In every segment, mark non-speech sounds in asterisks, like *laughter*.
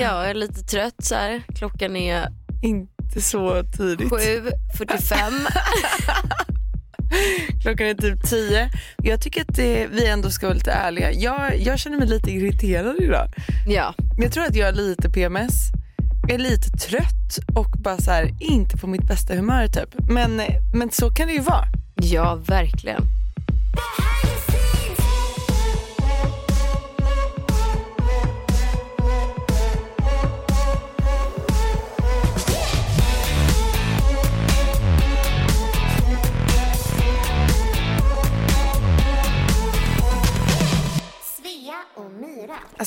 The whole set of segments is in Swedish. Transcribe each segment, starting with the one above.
Ja, jag är lite trött så här. Klockan är Inte så tidigt. 7.45. *laughs* Klockan är typ tio. Jag tycker att det, vi ändå ska vara lite ärliga. Jag, jag känner mig lite irriterad idag. ja, Jag tror att jag är lite PMS. Jag är lite trött och bara så här, inte på mitt bästa humör typ. Men, men så kan det ju vara. ja, verkligen.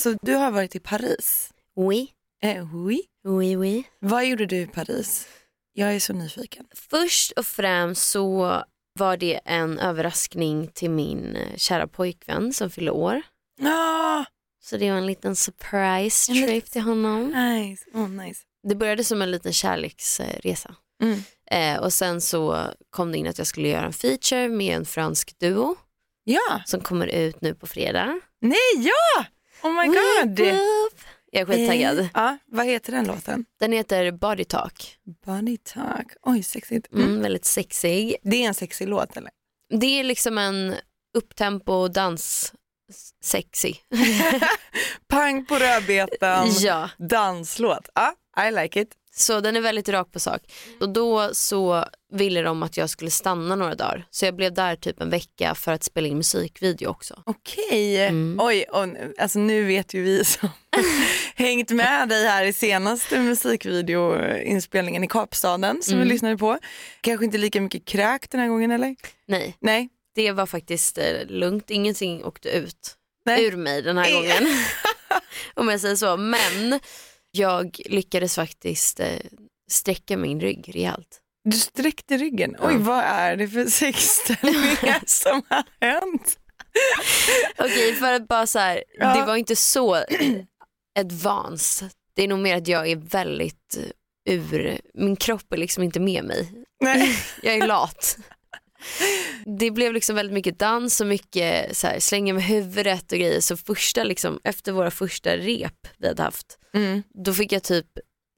Alltså du har varit i Paris. Oui, Eh, oui. oui, oui. Vad gjorde du i Paris? Jag är så nyfiken. Först och främst så var det en överraskning till min eh, kära pojkvän som fyller år. Ah, Så det var en liten surprise trip liten- till honom. nice. Oh, nice. Det började som en liten kärleksresa. Mm. Eh, och sen så kom det in att jag skulle göra en feature med en fransk duo Ja, som kommer ut nu på fredag. nej ja! Oh my god. Jag är skittaggad. Eh, Ja, vad heter den låten? Den heter Body Talk. Body Talk. Oj, sexigt. Mm. Mm, väldigt sexig. Det är en sexig låt eller? Det är liksom en upptempo dans sexy. *laughs* Pang på rödbetan. *laughs* ja, Danslåt. Ja, I like it. Så den är väldigt rak på sak. Och då så ville de att jag skulle stanna några dagar. Så jag blev där typ en vecka för att spela in musikvideo också. Okej. Mm. Oj, och, nu- alltså nu vet ju vi som *laughs* hängt med dig här i senaste musikvideoinspelningen i Kapstaden som vi Mm. lyssnade på. Kanske inte lika mycket kräk den här gången eller? Nej, Nej. det var faktiskt eh, lugnt. Ingenting åkte ut Nej. ur mig den här Eh. gången. *laughs* Om jag säger så. Men jag lyckades faktiskt eh, sträcka min rygg rejält. Du sträckte ryggen. Oj, vad är det för sexställningar *laughs* som har hänt? Okej, för att bara så här, Ja. det var inte så *clears throat* advanced. Det är nog mer att jag är väldigt eh, ur, min kropp är liksom inte med mig. Nej. *laughs* Jag är lat. Det blev liksom väldigt mycket dans och mycket så här, slänga med huvudet och grejer. Så första, liksom, efter våra första rep vi hade haft, Mm. då fick jag typ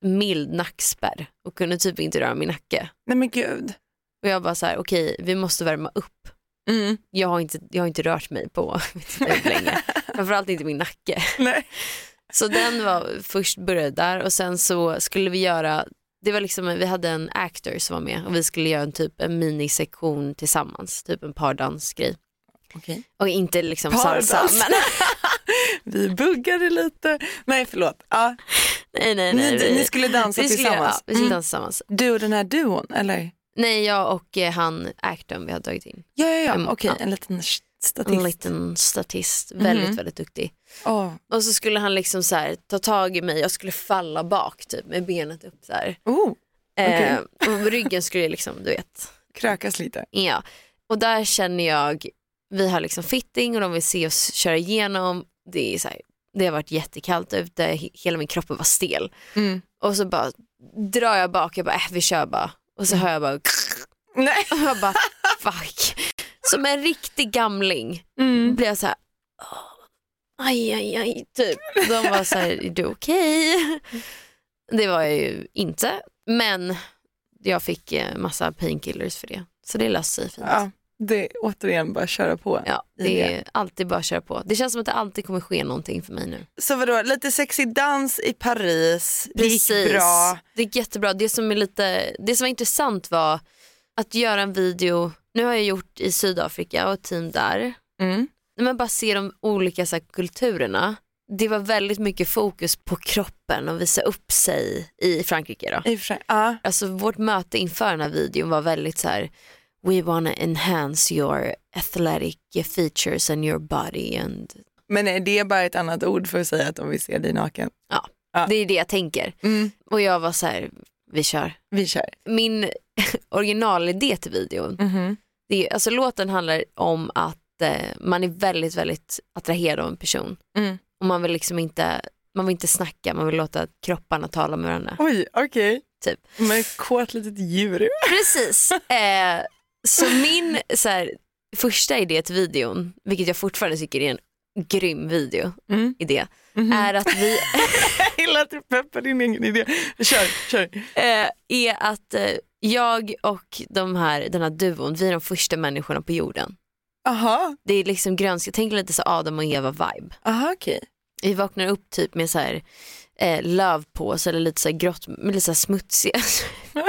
mild nackspärr och kunde typ inte röra min nacke. Nej men gud. Och jag bara så här, okej vi måste värma upp. Mm. Jag har inte, jag har inte rört mig på *laughs* hur länge. Framförallt inte min nacke. Nej. Så den var först började där och sen så skulle vi göra, det var liksom, vi hade en actor som var med och vi skulle göra en typ en minisektion tillsammans, typ en pardansgrej. Okej. Och inte liksom Pardans. salsa, men *laughs* Vi buggade lite. Nej förlåt. Ja. nej nej nej. Ni, vi, ni skulle dansa vi skulle, tillsammans. Ja, vi skulle Mm. dansa tillsammans. Du och den här duon eller? Nej jag och eh, han actorn vi har tagit in. Ja, ja, ja. Okej, ja. en liten statist. En liten statist, väldigt Mhm. väldigt duktig. Åh. Och så skulle han liksom så här, ta tag i mig, jag skulle falla bak typ med benet upp så här. Oh, Eh, och ryggen skulle liksom, du vet. krökas lite. Ja. Och där känner jag, vi har liksom fitting och de vill se oss köra igenom. Det, är så här, det har varit jättekallt ute, he- hela min kropp var stel. Mm. Och så bara drar jag bak, jag bara äh, vi kör bara. Och så hör jag bara Nej. *laughs* och jag bara fuck. Som en riktig gamling Mm. blev jag så här, "Åh, aj aj aj typ. De var så här, är du okej? Det var jag ju inte, men jag fick eh, massa painkillers för det. Så det löste sig fint. Ja, det är återigen bara köra på. Ja, det är alltid bara att köra på. Det känns som att det alltid kommer ske någonting för mig nu. Så vadå, lite sexig dans i Paris, det gick bra. Det gick jättebra. Det som, är lite, det som var intressant var att göra en video, nu har jag gjort i Sydafrika och ett team där. Mm. Man bara ser de olika så här, kulturerna, det var väldigt mycket fokus på kroppen och visa upp sig i Frankrike. Då. I sig, ja. Alltså vårt möte inför den här videon var väldigt så här, we wanna enhance your athletic features and your body and Men är det bara ett annat ord för att säga att de vill se dig naken? Ja. Ja. Det är det jag tänker. Mm. Och jag var så här, vi kör. Vi kör. Min *laughs* originalidé till videon, Mhm. Det alltså låten handlar om att eh, man är väldigt, väldigt attraherad av en person. Mm. Och man vill liksom inte, man vill inte snacka, man vill låta kropparna tala med varandra. Oj, okej. Typ. Men ett kåt litet djur. *laughs* Precis. Eh, så min så här, första idé till videon, vilket jag fortfarande tycker är en grym video, Mm. idé, Mhm. är att vi *laughs* Jag gillar att du peppar din egen idé. Kör, kör. eh, är att eh, jag och de här, den här duon, vi är de första människorna på jorden. Aha, Det är liksom grönska, tänk lite så Adam och Eva vibe. aha okej. Vi vaknar upp typ med så här eh, löv på oss eller lite så här grått, lite så här smutsiga. *laughs*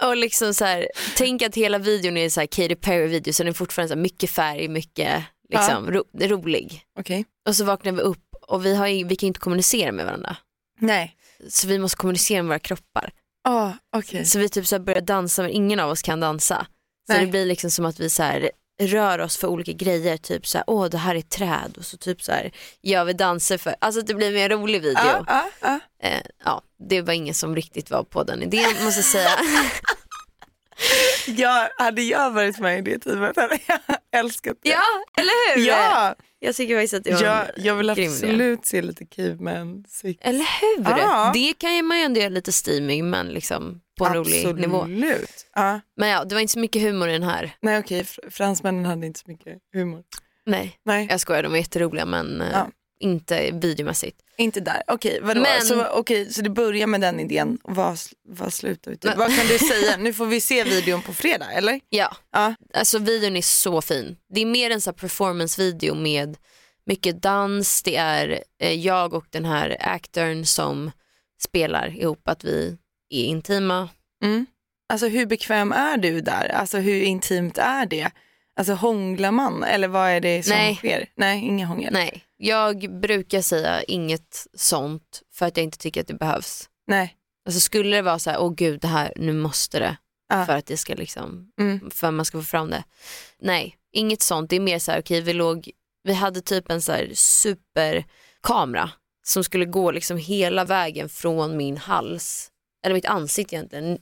*laughs* och liksom så här, tänk att hela videon är så här Katy Perry video så den är fortfarande så här mycket färg, mycket liksom ro, rolig. Okej. Och så vaknar vi upp och vi, har, vi kan inte kommunicera med varandra. Nej. Så vi måste kommunicera med våra kroppar. Ah, okej. Så vi typ så börjar dansa men ingen av oss kan dansa. Så Nej. det blir liksom som att vi så här rör oss för olika grejer, typ så här, åh det här är träd och så typ så här gör vi danser för, alltså det blir mer rolig video. Ah, ah, ah. Eh, ja, det var ingen som riktigt var på den idén måste jag säga. *laughs* Ja, hade jag varit med i det teamet hade jag älskat det. ja, eller hur? Ja, Jag tycker faktiskt att det var jag, jag vill absolut se lite caveman sex. Eller hur? Ja. Det kan ju man ju ändå göra lite steaming men liksom på en rolig nivå. Absolut. Ja. Men ja, det var inte så mycket humor i den här. Nej okej, fr- fransmännen hade inte så mycket humor. Nej, Nej, jag skojar, de var jätteroliga men eh, Ja. Inte videomässigt. inte där. Okej, vadå? Men- Så, okej, så det börjar med den idén. Vad, vad slutar till? Men- Vad kan du *laughs* säga? Nu får vi se videon på fredag eller? Ja, Ja. alltså videon är så fin. Det är mer en så performance-video med mycket dans, det är eh, jag och den här actorn som spelar ihop att vi är intima. Mm. Alltså hur bekväm är du där? Alltså hur intimt är det? Alltså hånglar man eller vad är det som Nej. sker? Nej, inga hångel. Nej, jag brukar säga inget sånt för att jag inte tycker att det behövs. Nej. Alltså skulle det vara så här, åh gud det här, nu måste det Ja. för att det ska liksom, Mm. för att man ska få fram det. Nej, inget sånt. Det är mer så här, okej vi låg, vi hade typ en så här superkamera som skulle gå liksom hela vägen från min hals, eller mitt ansikte egentligen,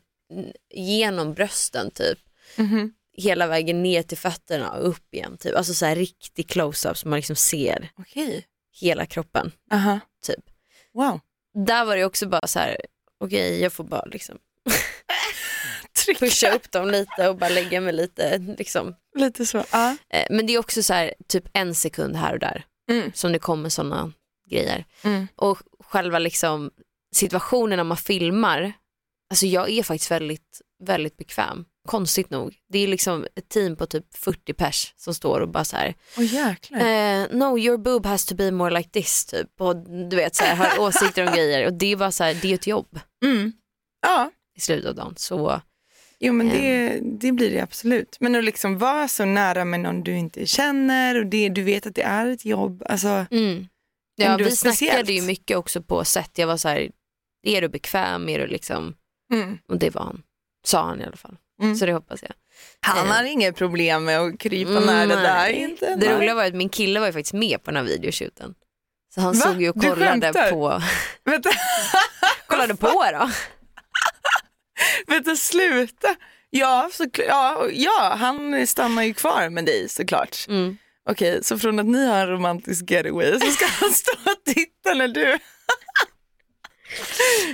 genom brösten typ, Mhm. Hela vägen ner till fötterna och upp igen. Typ. Alltså så här riktig close-up så man liksom ser Okej. hela kroppen. Aha. Typ. Wow. Där var det också bara så här, okej jag får bara liksom *laughs* pusha upp dem lite och bara lägga mig lite liksom. Lite så. Eh, Men det är också så här typ en sekund här och där Mm. som det kommer sådana grejer. Mm. Och själva liksom situationen när man filmar, alltså jag är faktiskt väldigt, väldigt bekväm. Konstigt nog. Det är liksom ett team på typ 40 pers som står och bara så här, jäklar. eh, no your boob has to be more like this typ. Och du vet så här, har *laughs* åsikter om grejer och det bara så här, det är ett jobb Mm. Ja, i slutet av dagen. Så jo men Ehm. det, det blir det absolut. Men att liksom vara så nära med någon du inte känner och det, du vet att det är ett jobb. Alltså, Mm. Ja, vi snackade ju mycket också på sätt. Jag var så här, är du bekväm? Är du liksom, mm. och det var han. Sa han i alla fall. Mm. Så det hoppas jag. Han Eh. har inget problem med att krypa Mm, nära där. nej. Inte, Det roliga var att min kille var ju faktiskt med på den här videoshooten. Så han Va? såg ju och kollade på, *laughs* Vänta, *laughs* kollade på då. *laughs* vänta sluta. Ja, så, ja, ja, han stannar ju kvar med dig såklart. Mm. Okej, så från att ni har en romantisk getaway så ska han stå och titta när du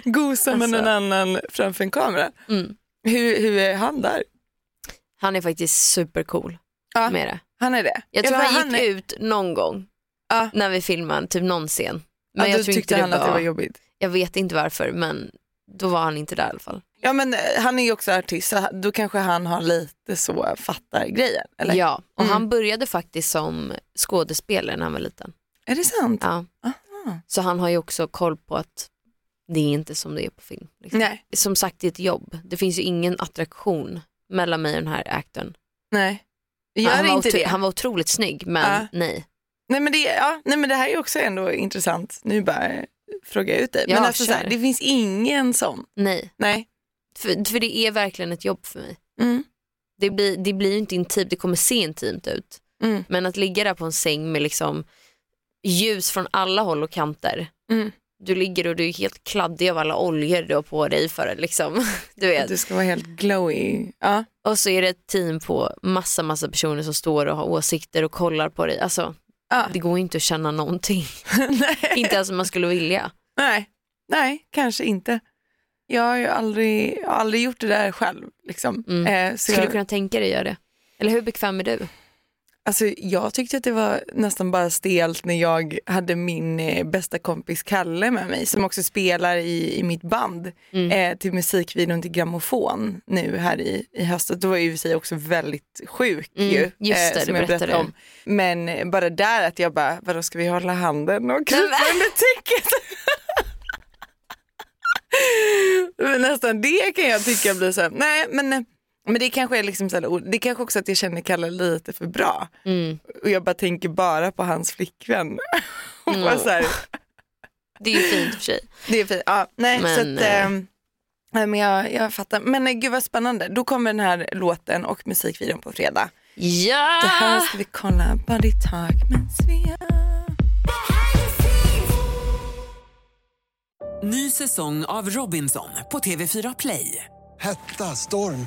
gosar med Alltså. någon annan framför en kamera. Mm. Hur, hur är han där? Han är faktiskt supercool Ja. med det. Han är det? Jag tror Ja, han för gick är- ut någon gång Ja. när vi filmade, typ någon scen. Men ja, jag tror tyckte inte han det att var, det var jobbigt. jag vet inte varför men då var han inte där i alla fall. Ja men eh, han är ju också artist så då kanske han har lite så fattar grejen. Eller? Ja, och Mm. han började faktiskt som skådespelare när han var liten. Är det sant? Ja. Aha. Så han har ju också koll på att det är inte som det är på film. Liksom. Nej. Som sagt det är ett jobb. Det finns ju ingen attraktion mellan mig och den här aktorn. Nej. Gör han, inte det? han var otroligt snygg men Ja. nej. Nej, men det, ja, nej men det här är också ändå intressant. Nu bara eh, frågar jag ut dig. Ja, men alltså, så här, det finns ingen sån. nej. Nej. För, för det är verkligen ett jobb för mig. Mm. Det blir, det blir ju inte intimt, det kommer se intimt ut. Mm. Men att ligga där på en säng med liksom ljus från alla håll och kanter. Mm. Du ligger och du är helt kladdig av alla oljor du har på dig för att liksom, *laughs* du vet. Du ska vara helt glowy. Ja. Och så är det ett team på massa massa personer som står och har åsikter och kollar på dig. Alltså, Ja. det går inte att känna någonting. *laughs* Inte ens om man skulle vilja. Nej. Nej, kanske inte. Jag har ju aldrig, aldrig gjort det där själv. Liksom. Mm. Eh, så Skulle jag, du kunna tänka dig att göra det? Eller hur bekväm är du? Alltså, jag tyckte att det var nästan bara stelt när jag hade min eh, bästa kompis Kalle med mig som också spelar i, i mitt band Mm. eh, till musikvideon till Grammofon nu här i, i höstet. Då var ju i och för sig också väldigt sjuk Mm, ju. just det, som det jag berättade om. Men eh, bara där att jag bara, vadå ska vi hålla handen och krypa under täcket? *laughs* Nästan det kan jag tycka blir så här, nej men, eh, men det kanske är liksom så här, det kanske också att jag känner Kalle lite för bra. Mm. Och jag bara tänker bara på hans flickvän. *laughs* Och bara så här, Det är ju fint för sig. det är fint. Ja, nej, Men, så att, eh, ehm, men jag, jag fattar. Men eh, gud vad spännande. Då kommer den här låten och musikvideon på fredag. Ja! Det här ska vi kolla. Body talk med Svea. Ny säsong av Robinson på TV4 Play. Hetta, storm,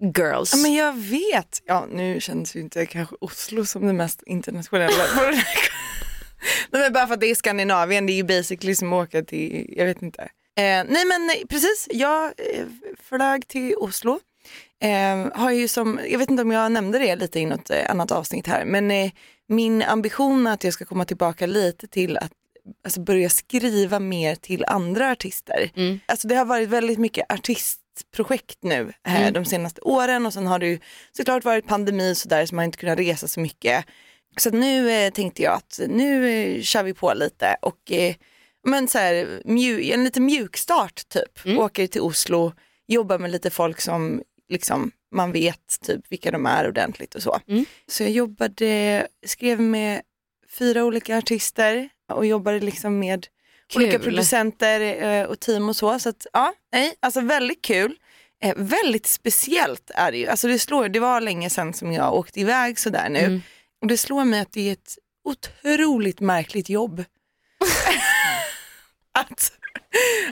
girls? Ja, men jag vet. Ja, nu känns ju inte kanske Oslo som det mest internationella. *laughs* nej, men bara för att det är Skandinavien, det är ju basically som att åka till, jag vet inte. Eh, nej men nej, precis, jag eh, flög till Oslo. Eh, har ju som, jag vet inte om jag nämnde det lite i något eh, annat avsnitt här, men eh, min ambition är att jag ska komma tillbaka lite till att alltså, börja skriva mer till andra artister. Mm. Alltså det har varit väldigt mycket artistprojekt nu eh, Mm. de senaste åren och sen har det ju såklart varit pandemi så där så man har inte kunnat resa så mycket. Så nu eh, tänkte jag att nu eh, kör vi på lite och eh, men så här, mju- en lite mjuk start typ. Mm. Åker till Oslo, jobbar med lite folk som liksom man vet typ vilka de är ordentligt och så. Mm. Så jag jobbade, skrev med fyra olika artister och jobbade liksom med olika Kul. producenter eh, och team och så. Så att, ja, nej, alltså väldigt kul. Eh, väldigt speciellt är det ju. Alltså det, slår, det var länge sedan som jag åkte iväg sådär nu. Mm. Och det slår mig att det är ett otroligt märkligt jobb. *laughs* att,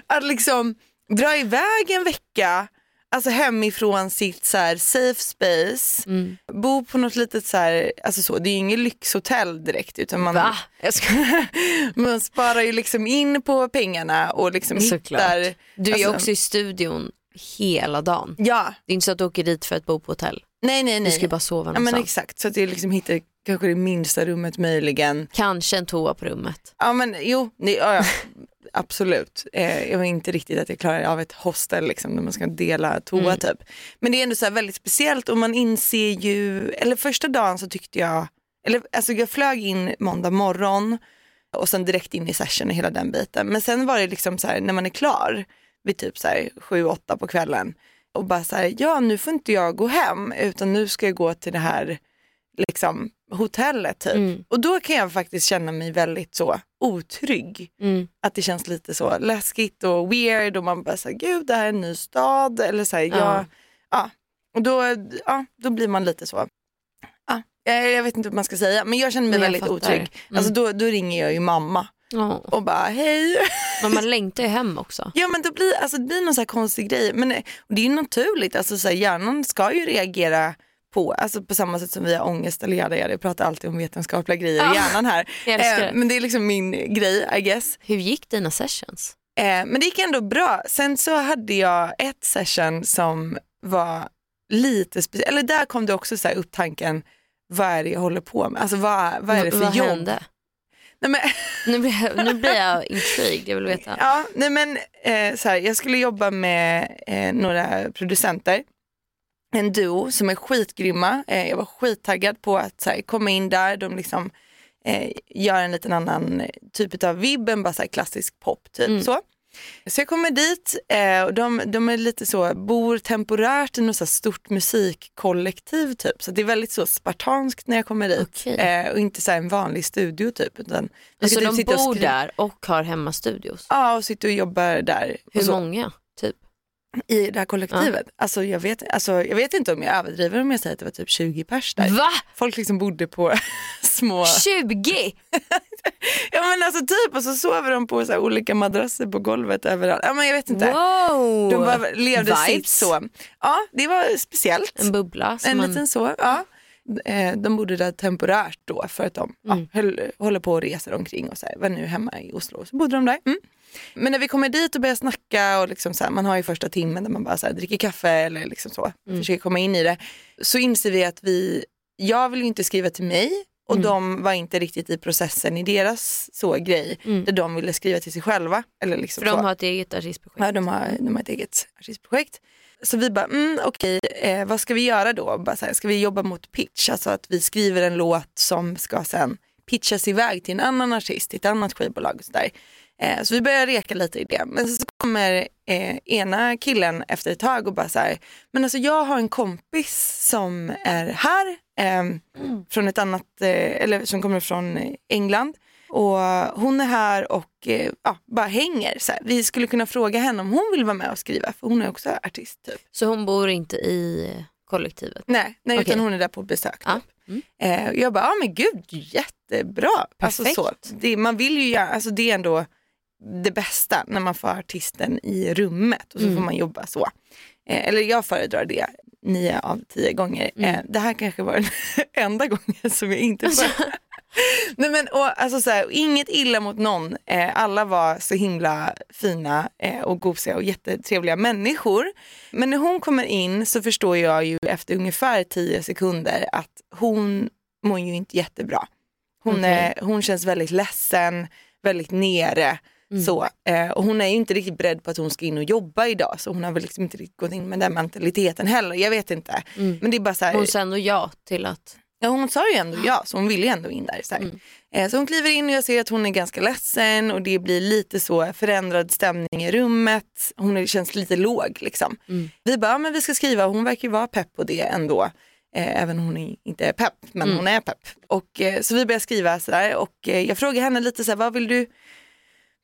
att liksom dra iväg en vecka, alltså hemifrån sitt så här safe space, Mm. bo på något litet så här, alltså så, det är ju ingen lyxhotell direkt utan man, Va? *laughs* Man sparar ju liksom in på pengarna och liksom Såklart. hittar. Du är alltså- också i studion hela dagen. Ja, Det är inte så att du åker dit för att bo på hotell. nej nej Du nej. ska ju bara sova ja, men någonstans. exakt, så att jag liksom hittar kanske det minsta rummet möjligen. Kanske en toa på rummet. Ja men jo, nej, ja, ja, absolut. Eh, jag var inte riktigt att jag klarade av ett hostel liksom, där man ska dela toa Mm. typ. Men det är ändå så väldigt speciellt och man inser ju, eller första dagen så tyckte jag, eller alltså jag flög in måndag morgon och sen direkt in i session och hela den biten. Men sen var det liksom så här när man är klar vid typ så här sju, åtta på kvällen och bara så här, ja nu får inte jag gå hem utan nu ska jag gå till det här liksom hotellet typ. Mm. Och då kan jag faktiskt känna mig väldigt så otrygg. Mm. Att det känns lite så läskigt och weird och man bara säger gud det här är en ny stad eller så här, Ja. ja. ja. Och då, ja, då blir man lite så, ja, jag jag vet inte vad man ska säga men jag känner mig jag väldigt fattar. otrygg. Mm. Alltså då, då ringer jag ju mamma Ja. och bara hej. Men man längtar ju hem också. Ja men det blir, alltså, det blir någon så konstig grej. Men eh, det är ju naturligt, alltså, så här, hjärnan ska ju reagera på, alltså på samma sätt som vi har ångest eller jada. Jag pratar alltid om vetenskapliga grejer Ja, i hjärnan här. *laughs* det. men det är liksom min grej I guess. Hur gick dina sessions? Eh, men det gick ändå bra. Sen så hade jag ett session som var lite speciellt, eller där kom det också så här upp tanken, vad är det jag håller på med? Alltså vad, vad är det för vad jobb? hände? Nej, men, *laughs* Nu blir, jag, nu blir jag intrigued, jag vill veta. ja, nej, men eh, så här, jag skulle jobba med eh, några producenter, en duo som är skitgrymma. Eh, jag var skittaggad på att så här, komma in där, de liksom eh, gör en liten annan typ av vibb än bara så här, klassisk pop. Typ, Mm. så. så jag kommer dit eh, och de, de är lite så, bor temporärt i något så stort musikkollektiv typ. Så det är väldigt så spartanskt när jag kommer dit. Okej. Eh, och inte så en vanlig studio typ. Utan Så typ de och bor skriva- där och har hemmastudios? Ja, och sitter och jobbar där. Hur och många? I det här kollektivet. Alltså, jag vet, alltså, jag vet inte om jag överdriver om jag säger att det var typ 20 pers där. Va? Folk liksom bodde på *laughs* små... 20? *laughs* Ja men alltså typ och så sover de på så olika madrasser på golvet överallt. Ja men jag vet inte. Wow! De bara levde sitt Vibes. så. Ja det var speciellt. En bubbla. En man- liten så. Ja. Eh, De bodde där temporärt då för att de Mm. ja, höll, håller på och reser omkring och så här, var nu hemma i Oslo. Så bodde de där. Mm. Men när vi kommer dit och börjar snacka och liksom så här, man har ju första timmen där man bara så här, dricker kaffe eller liksom så, Mm. försöker komma in i det. Så inser vi att vi, jag vill ju inte skriva till mig och Mm. de var inte riktigt i processen i deras så grej Mm. där de ville skriva till sig själva. Eller liksom För de så. har ett eget artistprojekt. Ja, de har, de har ett eget artistprojekt. Så vi bara, mm, okej, eh, vad ska vi göra då? Bara så här, ska vi jobba mot pitch? Alltså att vi skriver en låt som ska sen pitchas iväg till en annan artist, till ett annat skivbolag och sådär. Eh, så vi börjar reka lite i det. Men så kommer eh, ena killen efter ett tag och bara så här, men alltså jag har en kompis som är här, eh, från ett annat, eh, eller som kommer från England. Och hon är här och eh, ja, bara hänger. Så här. Vi skulle kunna fråga henne om hon vill vara med och skriva, för hon är också artist. Typ. Så hon bor inte i kollektivet? Nej, nej Okej. utan hon är där på besök. Ja. Typ. Eh, och jag bara, ja men gud, jättebra. Alltså, Perfekt. så, det, man vill ju alltså, det är ändå det bästa när man får artisten i rummet och så Mm. får man jobba så. Eh, eller jag föredrar det nio av tio gånger. Mm. Eh, det här kanske var den *laughs* enda gången som jag inte får. *laughs* Nej, men, och, alltså, så här, inget illa mot någon. Eh, alla var så himla fina eh, och gosiga och jättetrevliga människor. Men när hon kommer in så förstår jag ju efter ungefär tio sekunder att hon mår ju inte jättebra. Hon, Okej. är, hon känns väldigt ledsen, väldigt nere. Mm. Så, eh, och hon är ju inte riktigt beredd på att hon ska in och jobba idag så hon har väl liksom inte riktigt gått in med den mentaliteten heller. Jag vet inte. Mm. Men det är bara så här, Hon sa ändå ja till att... Ja, hon sa ju ändå ja, så hon ville ju ändå in där. Så. Mm. Eh, så hon kliver in och jag ser att hon är ganska ledsen och det blir lite så förändrad stämning i rummet. Hon känns lite låg liksom. Mm. Vi bara, ja, men vi ska skriva, hon verkar ju vara pepp på det ändå. Eh, även om hon är- inte är pepp, men Mm. hon är pepp. Och, eh, så vi börjar skriva sådär och eh, jag frågar henne lite så här, vad vill du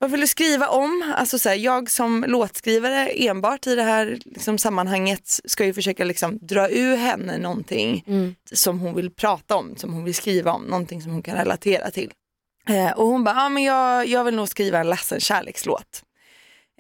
vad vill du skriva om? Alltså så här, jag som låtskrivare enbart i det här liksom, sammanhanget ska ju försöka liksom, dra ur henne någonting Mm. som hon vill prata om, som hon vill skriva om, någonting som hon kan relatera till. Eh, och hon bara, ja men jag, jag vill nog skriva en ledsen kärlekslåt.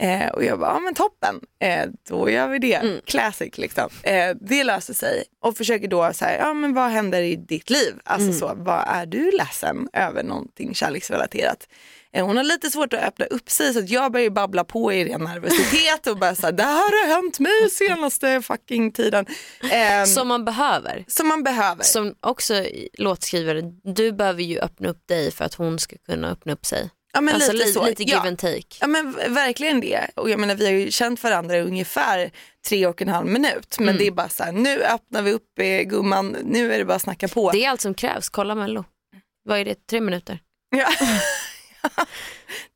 Eh, och jag bara, ja men toppen, eh, då gör vi det. Mm. Classic liksom. Eh, det löser sig. Och försöker då säga, ja men vad händer i ditt liv? Alltså Mm. så, vad är du ledsen över någonting kärleksrelaterat? Eh, hon har lite svårt att öppna upp sig så att jag börjar bara på i ren nervositet och bara såhär, det här har hänt mig senaste fucking tiden. Eh, Som man behöver. som man behöver. Som också låtskrivare, du behöver ju öppna upp dig för att hon ska kunna öppna upp sig. Ja, men alltså lite, li- så. lite give ja. and take. Ja men verkligen det. Och jag menar vi har ju känt varandra i ungefär tre och en halv minut. Men Mm. det är bara så här, nu öppnar vi upp eh, gumman, nu är det bara att snacka på. Det är allt som krävs, kolla mello. Vad är det, tre minuter? Ja. *laughs*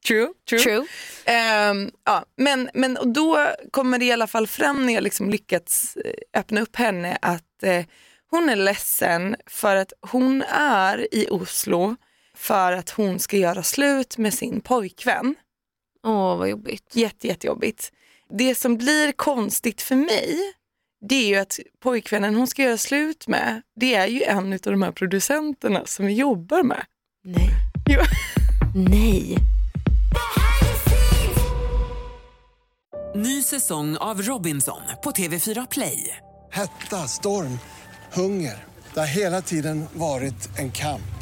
true, true. True. Ehm, ja, men, men och då kommer det i alla fall fram när jag liksom lyckats eh, öppna upp henne att eh, hon är ledsen för att hon är i Oslo för att hon ska göra slut med sin pojkvän. Åh vad jobbigt. Jätte, jättejobbigt. Det som blir konstigt för mig det är ju att pojkvännen hon ska göra slut med det är ju en av de här producenterna som vi jobbar med. Nej. Jo. Nej. Ny säsong av Robinson på TV4 Play. Hetta, storm, hunger. Det har hela tiden varit en kamp.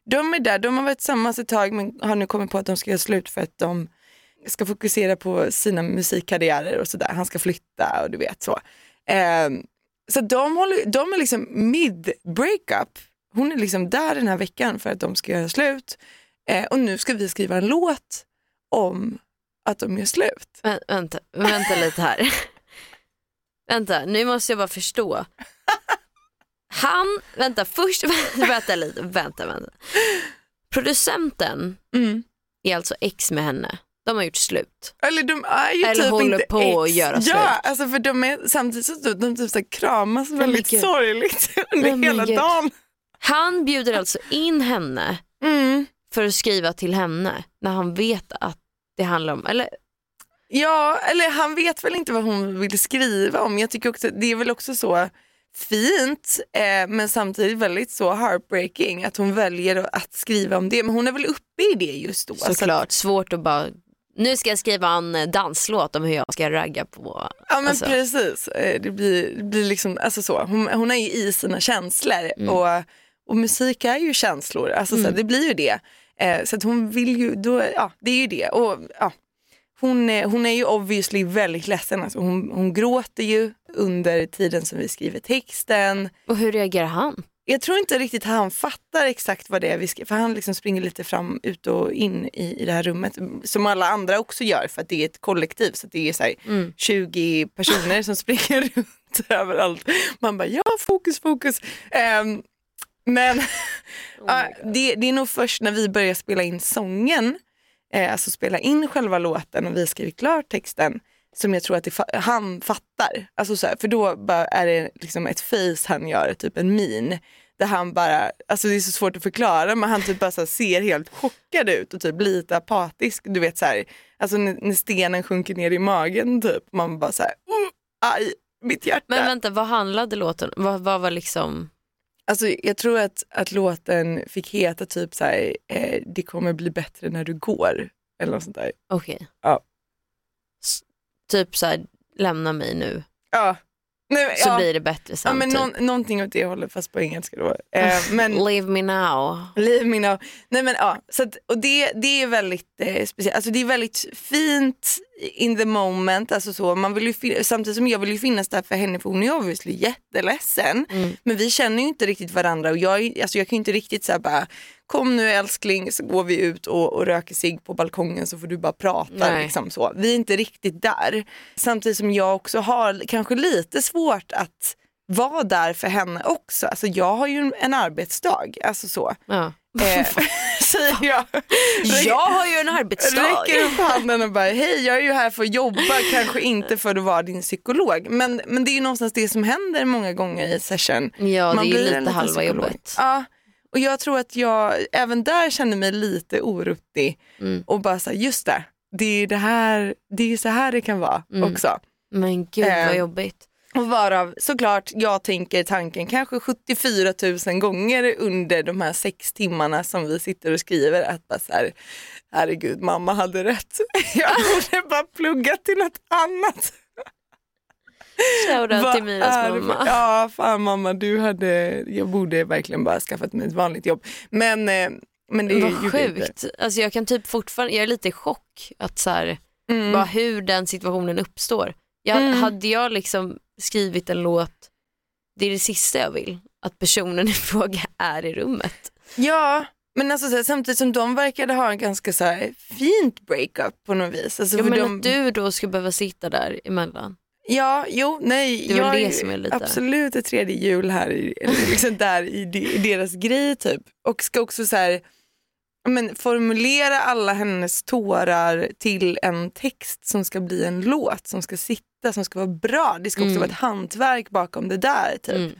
de är där, de har varit tillsammans ett tag men har nu kommit på att de ska göra slut för att de ska fokusera på sina musikkarriärer och sådär. Han ska flytta och du vet så. Eh, så de, håller, de är liksom mid breakup. Hon är liksom där den här veckan för att de ska göra slut. Eh, och nu ska vi skriva en låt om att de gör slut. Vä vänta, vänta lite här. *laughs* vänta, nu måste jag bara förstå. Han, vänta först, *laughs* vänta lite, vänta, vänta. Producenten Mm. är alltså ex med henne. De har gjort slut. Eller de är ju Eller typ håller inte på ex. att göra slut. Ja, alltså för de är samtidigt så de typ så kramas men väldigt sorgligt *laughs* under men hela dagen. Han bjuder alltså in henne Mm. för att skriva till henne när han vet att det handlar om, eller Ja, eller han vet väl inte vad hon vill skriva om. Jag tycker också, det är väl också så fint eh, men samtidigt väldigt så heartbreaking att hon väljer att skriva om det. Men hon är väl uppe i det just då. så såklart svårt att bara, nu ska jag skriva en eh, danslåt om hur jag ska ragga på. Ja men alltså. precis, Eh, det blir, det blir liksom, alltså så. Hon, hon är ju i sina känslor Mm. och, och musik är ju känslor, alltså så, det blir ju det. Eh, så att hon vill ju, då, ja det är ju det. Och, ja, hon, är- hon är ju obviously väldigt ledsen, alltså, hon, hon gråter ju under tiden som vi skriver texten. Och hur reagerar han? Jag tror inte riktigt han fattar exakt vad det är vi ska, för han liksom springer lite fram, ut och in i, i det här rummet som alla andra också gör för att det är ett kollektiv så det är så här, Mm. 20 personer som springer *laughs* runt överallt. Man bara ja fokus fokus. Ehm, men *laughs* ja, det, det är nog först när vi börjar spela in sången, eh, alltså spela in själva låten och vi har skrivit klart texten som jag tror att fa- han fattar. Alltså så här, för då är det liksom ett face han gör, typ en min. Där han bara, alltså det är så svårt att förklara men han typ bara ser helt chockad ut och typ lite apatisk. Du vet så här, alltså när, stenen sjunker ner i magen typ. Man bara så här, oh, aj, mitt hjärta. Men vänta, vad handlade låten Vad, vad var liksom, Alltså jag tror att, att låten fick heta typ så här, eh, det kommer bli bättre när du går. Eller något sånt där. okej. Ja. Typ så här, lämna mig nu Ja. Nej, så ja. blir det bättre sen. Ja men typ. någon, någonting åt det hållet fast på engelska då. Eh, men Leave me now. Leave me now. Nej men ja, så att, och det, det är väldigt eh, speciellt. Alltså det är väldigt fint in the moment. Alltså så, man vill ju, samtidigt som jag vill ju finnas där för henne för hon är obviously jätteledsen. Mm. Men vi känner ju inte riktigt varandra och jag, alltså jag kan ju inte riktigt säga bara kom nu älskling så går vi ut och, och röker sig på balkongen så får du bara prata. Liksom så. Vi är inte riktigt där. Samtidigt som jag också har kanske lite svårt att vara där för henne också. Alltså jag har ju en arbetsdag. Alltså så. Ja. Eh, *laughs* *laughs* säger jag. *laughs* Jag har ju en arbetsdag. Räcker upp handen och bara hej jag är ju här för att jobba, kanske inte för att vara din psykolog. Men, men det är ju någonstans det som händer många gånger i session. Ja, Man det är ju lite halva psykolog. jobbet. Ja, och jag tror att jag även där känner mig lite oruttig Mm. och bara säga just det, det är det här, det är så här det kan vara Mm. också. Men gud Eh, vad jobbigt. Och varav såklart jag tänker tanken kanske 74 000 gånger under de här sex timmarna som vi sitter och skriver att bara så här, herregud mamma hade rätt. *laughs* Jag borde bara plugga till något annat. Shoutout till det mamma. Ja fan mamma du hade, jag borde verkligen bara skaffat mig ett vanligt jobb. Men, eh, men det Vad inte. sjukt. Alltså jag kan typ fortfarande, jag är lite i chock att så här, Mm. bara hur den situationen uppstår. Jag, Mm. Hade jag liksom skrivit en låt, det är det sista jag vill, att personen i *laughs* fråga är i rummet. Ja, men alltså, så här, samtidigt som de verkade ha en ganska så här, fint breakup på något vis. Alltså, Ja, men de, att du då ska behöva sitta där emellan. Ja, jo, nej. Det är jag det som är lite- Absolut ett tredje jul här, *laughs* eller liksom där i, i deras grej typ. Och ska också så här, men, formulera alla hennes tårar till en text som ska bli en låt, som ska sitta, som ska vara bra. Det ska också Mm. vara ett hantverk bakom det där. Typ. Mm.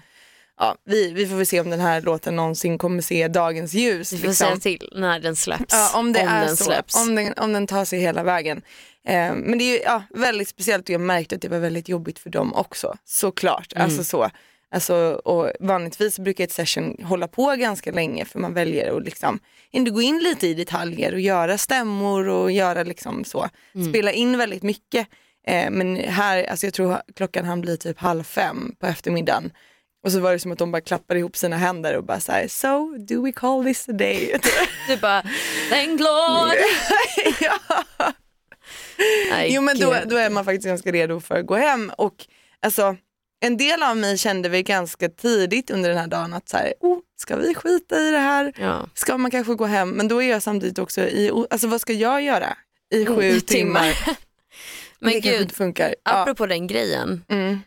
Ja, vi, vi får väl se om den här låten någonsin kommer se dagens ljus. Vi får liksom. säga till när den släpps. Ja, om det är den så, släpps. Om, den, om den tar sig hela vägen. Eh, men det är ju ja, väldigt speciellt och jag märkte att det var väldigt jobbigt för dem också. Såklart. Mm. Alltså, så. Alltså, och vanligtvis brukar ett session hålla på ganska länge för man väljer att liksom, ändå gå in lite i detaljer och göra stämmor och göra liksom så. Mm. Spela in väldigt mycket. Eh, men här, alltså jag tror klockan han blir typ halv fem på eftermiddagen. Och så var det som att de bara klappade ihop sina händer och bara så här, so do we call this a day? *laughs* Du bara, thank Lord. *laughs* ja. Jo men då, då är man faktiskt ganska redo för att gå hem. Och alltså, en del av mig kände väl ganska tidigt under den här dagen att så här, oh, ska vi skita i det här? Ja. Ska man kanske gå hem? Men då är jag samtidigt också i, alltså vad ska jag göra i sju Mm, timmar? *laughs* Men det gud, inte funkar. Ja. apropå den grejen. Mm.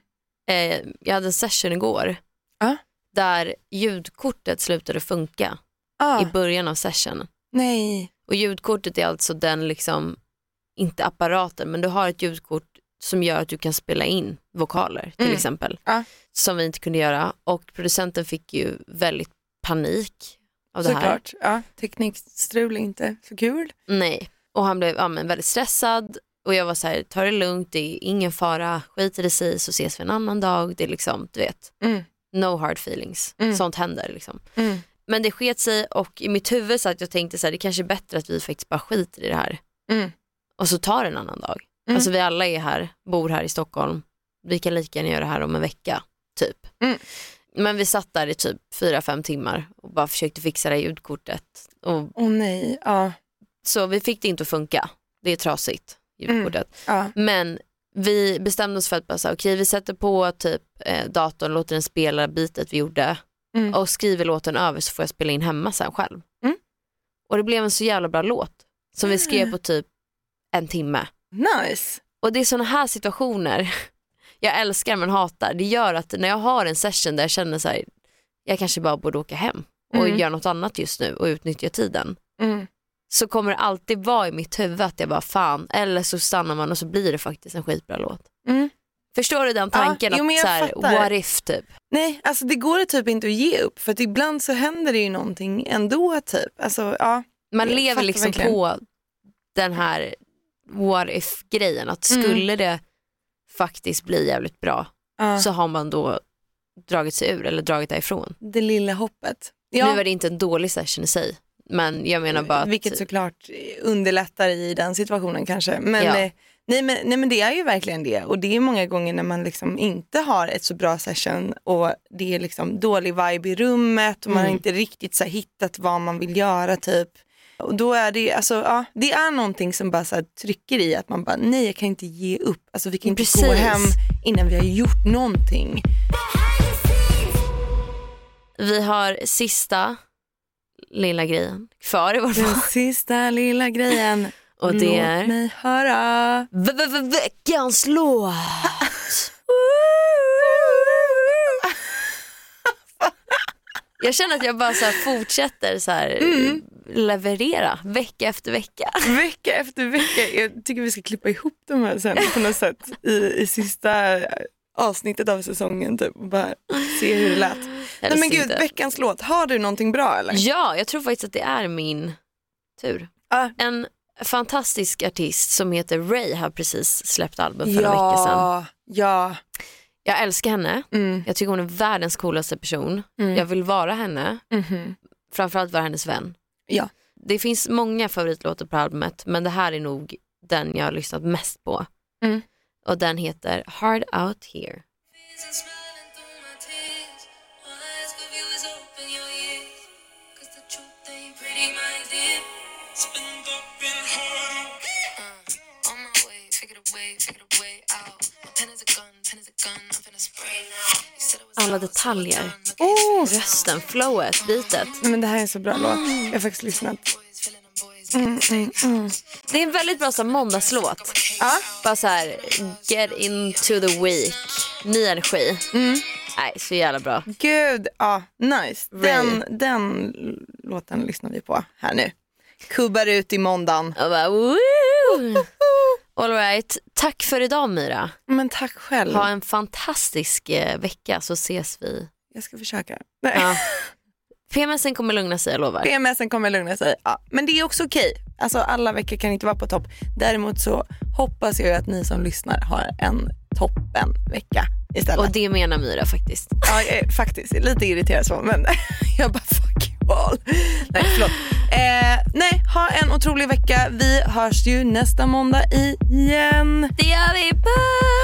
Eh, jag hade en session igår Ja. där ljudkortet slutade funka Ah, i början av sessionen. nej. Och ljudkortet är alltså den, liksom, inte apparaten, men du har ett ljudkort som gör att du kan spela in vokaler till Mm. exempel. Ja. Som vi inte kunde göra och producenten fick ju väldigt panik av det här. Såklart. Ja, teknikstrul är inte så kul. Nej, och han blev ja, väldigt stressad och jag var så här, ta det lugnt, det är ingen fara, skit i det sig så ses vi en annan dag. Det är liksom, du vet, Mm. no hard feelings, Mm. sånt händer liksom. Mm. Men det sket sig och i mitt huvud så att jag tänkte så här, det kanske är bättre att vi faktiskt bara skiter i det här Mm. och så tar det en annan dag. Mm. Alltså vi alla är här, bor här i Stockholm, vi kan lika gärna göra det här om en vecka, typ. Mm. Men vi satt där i typ fyra fem timmar och bara försökte fixa det här ljudkortet. Och, Åh nej. Ja. så vi fick det inte att funka, det är trasigt, ljudkortet. Ja. Men vi bestämde oss för att bara säga, okej vi sätter på typ eh, datorn, låter den spela bitet vi gjorde Mm. och skriver låten över så får jag spela in hemma sen själv. Mm. Och det blev en så jävla bra låt som vi skrev på typ en timme. Nice. Och det är sådana här situationer *laughs* jag älskar men hatar. Det gör att när jag har en session där jag känner så här, jag kanske bara borde åka hem och Mm. göra något annat just nu och utnyttja tiden. Mm. Så kommer det alltid vara i mitt huvud att jag bara fan, eller så stannar man och så blir det faktiskt en skitbra låt. Mm. Förstår du den tanken? jo, men att jag så här, what if typ? Nej, alltså det går typ inte att ge upp för att ibland så händer det ju någonting ändå typ. Alltså, ja. Man lever liksom verkligen. på den här what if grejen, att Mm. skulle det faktiskt bli jävligt bra ja. så har man då dragit sig ur eller dragit därifrån. Det lilla hoppet. Nu Ja, var det inte en dålig session i sig, men jag menar bara att vilket såklart underlättar i den situationen kanske. Men, Ja. eh, nej, men, nej men det är ju verkligen det och det är många gånger när man liksom inte har ett så bra session och det är liksom dålig vibe i rummet och man har Mm. inte riktigt så hittat vad man vill göra typ. Och då är det, alltså, ja, det är någonting som bara så trycker i att man bara nej jag kan inte ge upp. Alltså vi kan inte gå Precis. hem innan vi har gjort någonting. vi har sista lilla grejen kvar i vår Den sista lilla grejen. och det Låt är mig höra. v- v- v- veckans låt. Jag känner att jag bara så fortsätter så här Mm. leverera vecka efter vecka. Vecka efter vecka. Jag tycker vi ska klippa ihop de här sen på något sätt i, i sista avsnittet av säsongen typ och bara se hur det lät. Nej men gud, inte. veckans låt. Har du någonting bra eller? Ja, jag tror faktiskt att det är min tur. Ah. En fantastisk artist som heter Ray har precis släppt album för några veckor sedan. Ja, ja. Jag älskar henne. Mm. Jag tycker hon är världens coolaste person. Mm. Jag vill vara henne, Mhm. framförallt vara hennes vän. Ja. Det finns många favoritlåtar på albumet men det här är nog den jag har lyssnat mest på. Mm. Och den heter Hard Out Here. Alla detaljer, Oh, rösten, flowet, beatet. nej, men det här är en så bra låt. Jag har faktiskt lyssnat. Mm, mm, mm. Det är en väldigt bra så måndagslåt. Ja. Bara så här, get into the week, ny energi. Mm. Nej, så jävla bra. Gud, ja, nice. Ray. Den, den låten lyssnar vi på här nu. kubbar ut i måndagen. Jag bara, woo! All right. Tack för idag Myra. Men tack själv. Ha en fantastisk eh, vecka så ses vi. Jag ska försöka. Nej. Ja. PMSen kommer lugna sig, jag lovar. PMSen kommer lugna sig. Ja, men det är också okej. Alltså, alla veckor kan inte vara på topp. Däremot så hoppas jag att ni som lyssnar har en toppen vecka istället. Och det menar Myra faktiskt. Ja, eh, faktiskt. Lite irriterad så, men *laughs* jag bara fuck you all. Nej, förlåt. Eh, nej, ha en otrolig vecka. Vi hörs ju nästa måndag igen. Det gör vi. Puss!